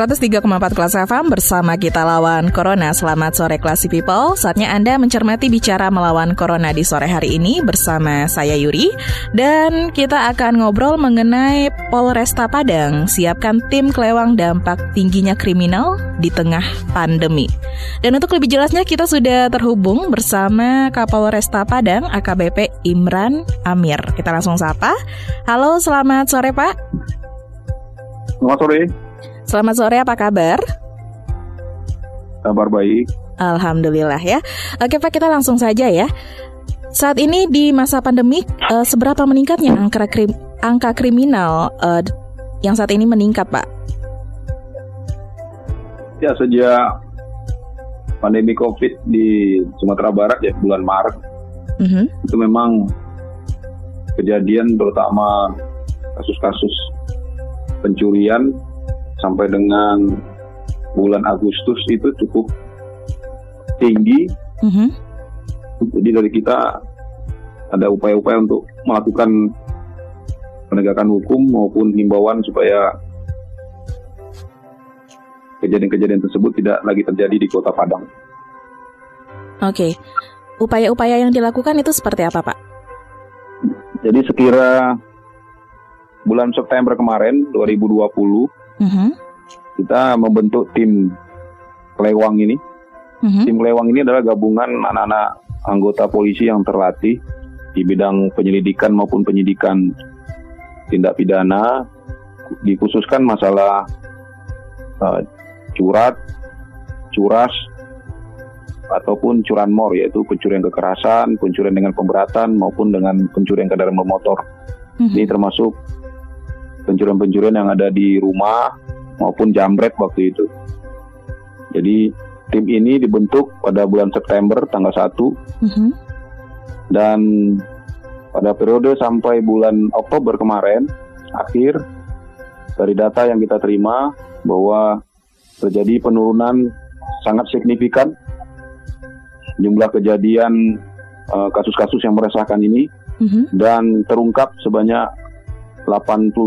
Empat kelas FM bersama kita lawan Corona. Selamat sore Classy People. Saatnya Anda mencermati bicara melawan Corona di sore hari ini bersama saya Yuri. Dan kita akan ngobrol mengenai Polresta Padang. Siapkan tim kelewang dampak tingginya kriminal di tengah pandemi. Dan untuk lebih jelasnya kita sudah terhubung bersama Kapolresta Padang AKBP Imran Amir. Kita langsung sapa. Halo, selamat sore Pak. Selamat sore. Selamat sore, apa kabar? Kabar baik. Alhamdulillah ya. Oke Pak, kita langsung saja ya. Saat ini di masa pandemik, uh, seberapa meningkatnya angka krim, angka kriminal uh, yang saat ini meningkat, Pak? Ya sejak pandemi COVID di Sumatera Barat ya bulan Maret, mhm. -huh. itu memang kejadian terutama kasus-kasus pencurian sampai dengan bulan Agustus itu cukup tinggi. Mm -hmm. Jadi dari kita ada upaya-upaya untuk melakukan penegakan hukum maupun himbauan supaya kejadian-kejadian tersebut tidak lagi terjadi di Kota Padang. Oke, upaya-upaya yang dilakukan itu seperti apa, Pak? Jadi sekira bulan September kemarin 2020 uh-huh. kita membentuk tim kelewang ini. Uh-huh. Tim kelewang ini adalah gabungan anak-anak anggota polisi yang terlatih di bidang penyelidikan maupun penyidikan tindak pidana, dikhususkan masalah uh, curat, curas, ataupun curanmor yaitu pencurian kekerasan, pencurian dengan pemberatan maupun dengan pencurian kendaraan bermotor. Mm-hmm. Ini termasuk pencurian-pencurian yang ada di rumah maupun jambret waktu itu. Jadi tim ini dibentuk pada bulan September tanggal 1 mm-hmm. dan pada periode sampai bulan Oktober kemarin akhir dari data yang kita terima bahwa terjadi penurunan sangat signifikan jumlah kejadian uh, kasus-kasus yang meresahkan ini mm-hmm. dan terungkap sebanyak 82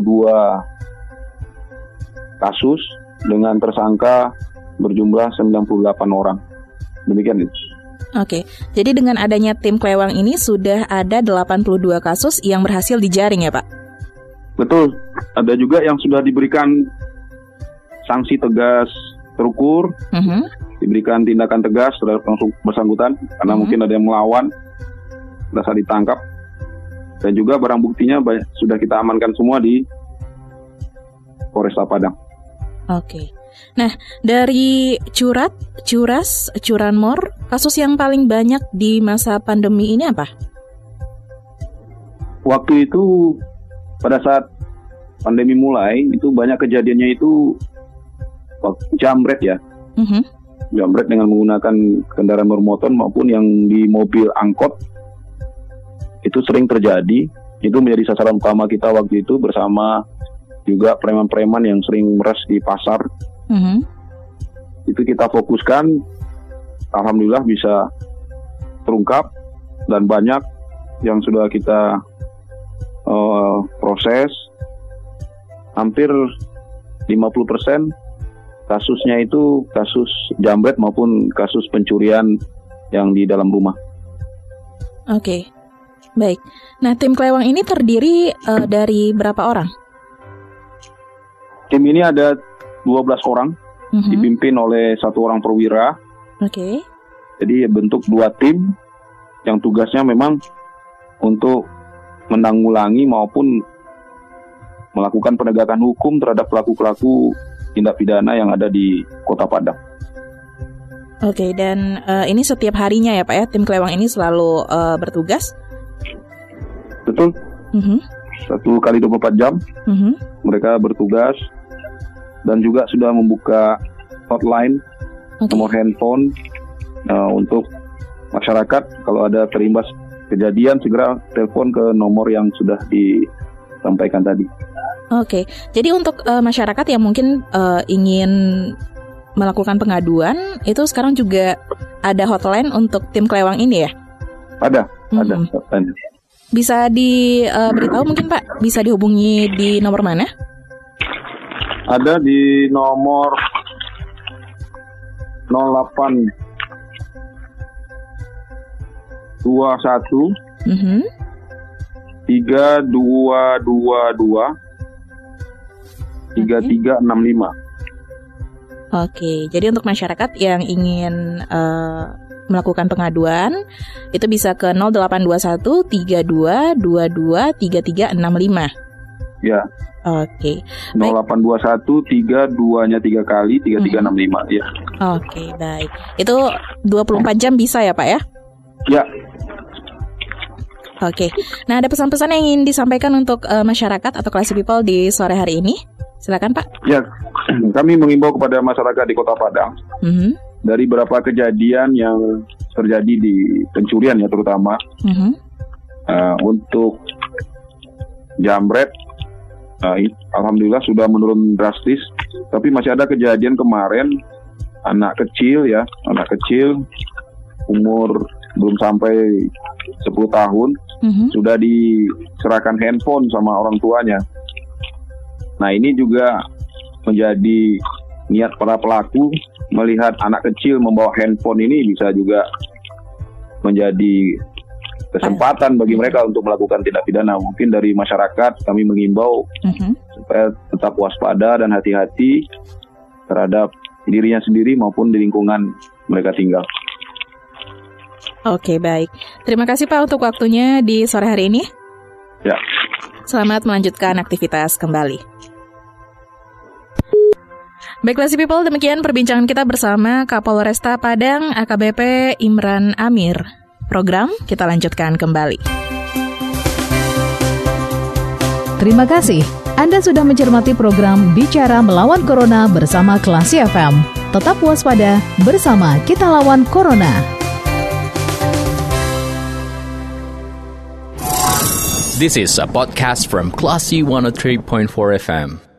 kasus dengan tersangka berjumlah 98 orang. Demikian itu. Oke, jadi dengan adanya tim Klewang ini sudah ada 82 kasus yang berhasil dijaring ya Pak? Betul, ada juga yang sudah diberikan sanksi tegas terukur, uh mhm. -huh. diberikan tindakan tegas terhadap bersangkutan karena uh mhm. -huh. mungkin ada yang melawan, dasar ditangkap, dan juga barang buktinya banyak, sudah kita amankan semua di Polresta Padang. Oke. Nah, dari curat, curas, curanmor, kasus yang paling banyak di masa pandemi ini apa? Waktu itu pada saat pandemi mulai itu banyak kejadiannya itu jamret ya. Mm -hmm. Jamret dengan menggunakan kendaraan bermotor maupun yang di mobil angkot itu sering terjadi. Itu menjadi sasaran utama kita waktu itu bersama juga preman-preman yang sering meres di pasar. Mm-hmm. Itu kita fokuskan, alhamdulillah bisa terungkap dan banyak yang sudah kita uh, proses. Hampir 50% kasusnya itu kasus jambret maupun kasus pencurian yang di dalam rumah. Oke. Okay. Baik. Nah, tim Klewang ini terdiri uh, dari berapa orang? Tim ini ada 12 orang, mhm. -huh. dipimpin oleh satu orang perwira. Oke. Okay. Jadi bentuk dua tim yang tugasnya memang untuk menanggulangi maupun melakukan penegakan hukum terhadap pelaku-pelaku tindak pidana yang ada di Kota Padang. Oke, okay, dan uh, ini setiap harinya ya Pak ya, tim Klewang ini selalu uh, bertugas? Betul. Mm-hmm. Satu kali 24 jam. Mm-hmm. Mereka bertugas dan juga sudah membuka hotline okay. nomor handphone uh, untuk masyarakat kalau ada terimbas kejadian segera telepon ke nomor yang sudah disampaikan tadi. Oke, jadi untuk uh, masyarakat yang mungkin uh, ingin melakukan pengaduan, itu sekarang juga ada hotline untuk tim kelewang ini ya? Ada, hmm. ada hotline. Bisa diberitahu uh, mungkin Pak, bisa dihubungi di nomor mana? Ada di nomor 08 dua satu mhm. tiga dua dua dua tiga tiga enam lima. Oke, jadi untuk masyarakat yang ingin uh, melakukan pengaduan itu bisa ke 0821 32 22 33 65. Ya. Oke. Okay. 0821 32 nya 3 kali 3365 hmm. ya. Oke, baik. Itu 24 jam bisa ya, Pak ya? Ya. Oke. Nah, ada pesan-pesan yang ingin disampaikan untuk uh, masyarakat atau classy people di sore hari ini? Silakan, Pak. Ya, kami mengimbau kepada masyarakat di Kota Padang. Mm -hmm. Dari beberapa kejadian yang terjadi di pencurian ya terutama. Mm -hmm. uh, untuk jamret uh, alhamdulillah sudah menurun drastis, tapi masih ada kejadian kemarin anak kecil ya, anak kecil umur belum sampai 10 tahun mm-hmm. sudah diserahkan handphone sama orang tuanya. Nah ini juga menjadi niat para pelaku melihat anak kecil membawa handphone ini bisa juga menjadi kesempatan bagi mereka untuk melakukan tindak pidana. Mungkin dari masyarakat kami mengimbau mm-hmm. supaya tetap waspada dan hati-hati terhadap dirinya sendiri maupun di lingkungan mereka tinggal. Oke, baik. Terima kasih Pak untuk waktunya di sore hari ini. Ya. Selamat melanjutkan aktivitas kembali. Baiklah si people, demikian perbincangan kita bersama Kapolresta Padang AKBP Imran Amir. Program kita lanjutkan kembali. Terima kasih. Anda sudah mencermati program Bicara Melawan Corona bersama Klasi FM. Tetap waspada bersama kita lawan Corona. This is a podcast from Classy 103.4 FM.